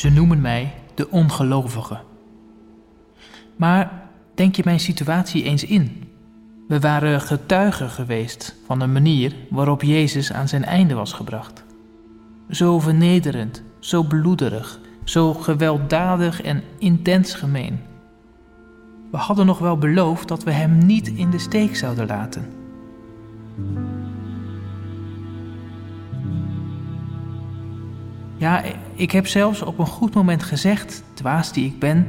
Ze noemen mij de ongelovige. Maar denk je mijn situatie eens in. We waren getuigen geweest van de manier waarop Jezus aan zijn einde was gebracht. Zo vernederend, zo bloederig, zo gewelddadig en intens gemeen. We hadden nog wel beloofd dat we hem niet in de steek zouden laten. Ja, ik heb zelfs op een goed moment gezegd, dwaas die ik ben,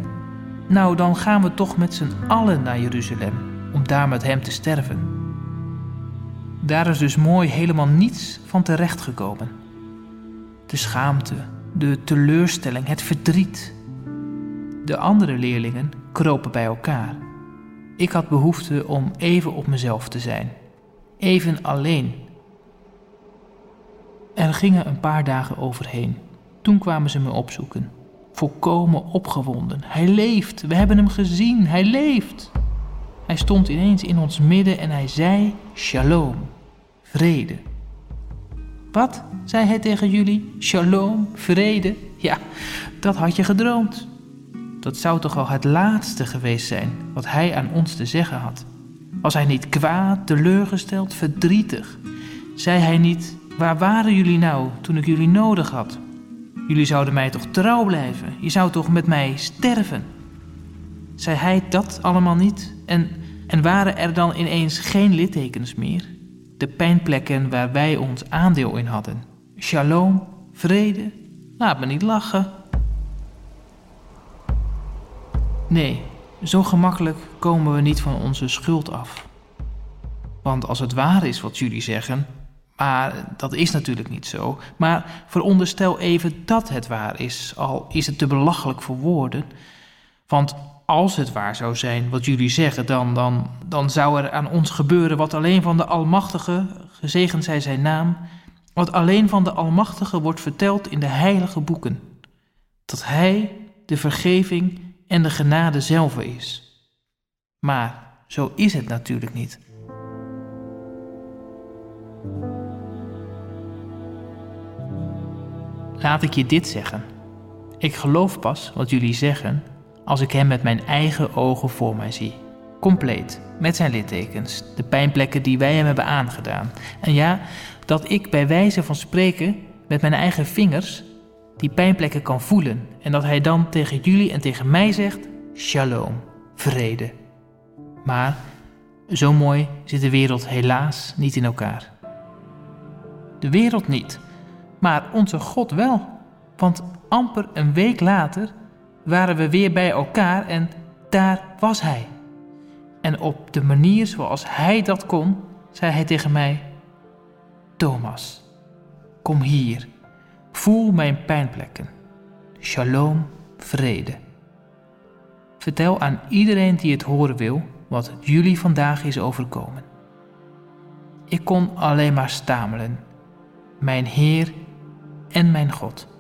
nou dan gaan we toch met z'n allen naar Jeruzalem om daar met hem te sterven. Daar is dus mooi helemaal niets van terecht gekomen. De schaamte, de teleurstelling, het verdriet. De andere leerlingen kropen bij elkaar. Ik had behoefte om even op mezelf te zijn, even alleen. Er gingen een paar dagen overheen. Toen kwamen ze me opzoeken, volkomen opgewonden. Hij leeft, we hebben hem gezien, hij leeft. Hij stond ineens in ons midden en hij zei: Shalom, vrede. Wat? zei hij tegen jullie? Shalom, vrede? Ja, dat had je gedroomd. Dat zou toch al het laatste geweest zijn wat hij aan ons te zeggen had. Was hij niet kwaad, teleurgesteld, verdrietig? Zei hij niet: Waar waren jullie nou toen ik jullie nodig had? Jullie zouden mij toch trouw blijven? Je zou toch met mij sterven? Zei hij dat allemaal niet? En, en waren er dan ineens geen littekens meer? De pijnplekken waar wij ons aandeel in hadden. Shalom, vrede, laat me niet lachen. Nee, zo gemakkelijk komen we niet van onze schuld af. Want als het waar is wat jullie zeggen, maar dat is natuurlijk niet zo. Maar veronderstel even dat het waar is, al is het te belachelijk voor woorden. Want als het waar zou zijn wat jullie zeggen, dan, dan, dan zou er aan ons gebeuren wat alleen van de Almachtige, gezegend zij zijn naam, wat alleen van de Almachtige wordt verteld in de heilige boeken. Dat Hij de vergeving en de genade zelf is. Maar zo is het natuurlijk niet. Laat ik je dit zeggen. Ik geloof pas wat jullie zeggen als ik hem met mijn eigen ogen voor mij zie. Compleet, met zijn littekens, de pijnplekken die wij hem hebben aangedaan. En ja, dat ik bij wijze van spreken met mijn eigen vingers die pijnplekken kan voelen. En dat hij dan tegen jullie en tegen mij zegt: Shalom, vrede. Maar zo mooi zit de wereld helaas niet in elkaar. De wereld niet maar onze God wel. Want amper een week later waren we weer bij elkaar en daar was Hij. En op de manier zoals Hij dat kon, zei Hij tegen mij: Thomas, kom hier, voel mijn pijnplekken. Shalom, vrede. Vertel aan iedereen die het horen wil wat jullie vandaag is overkomen. Ik kon alleen maar stamelen. Mijn Heer en mijn God.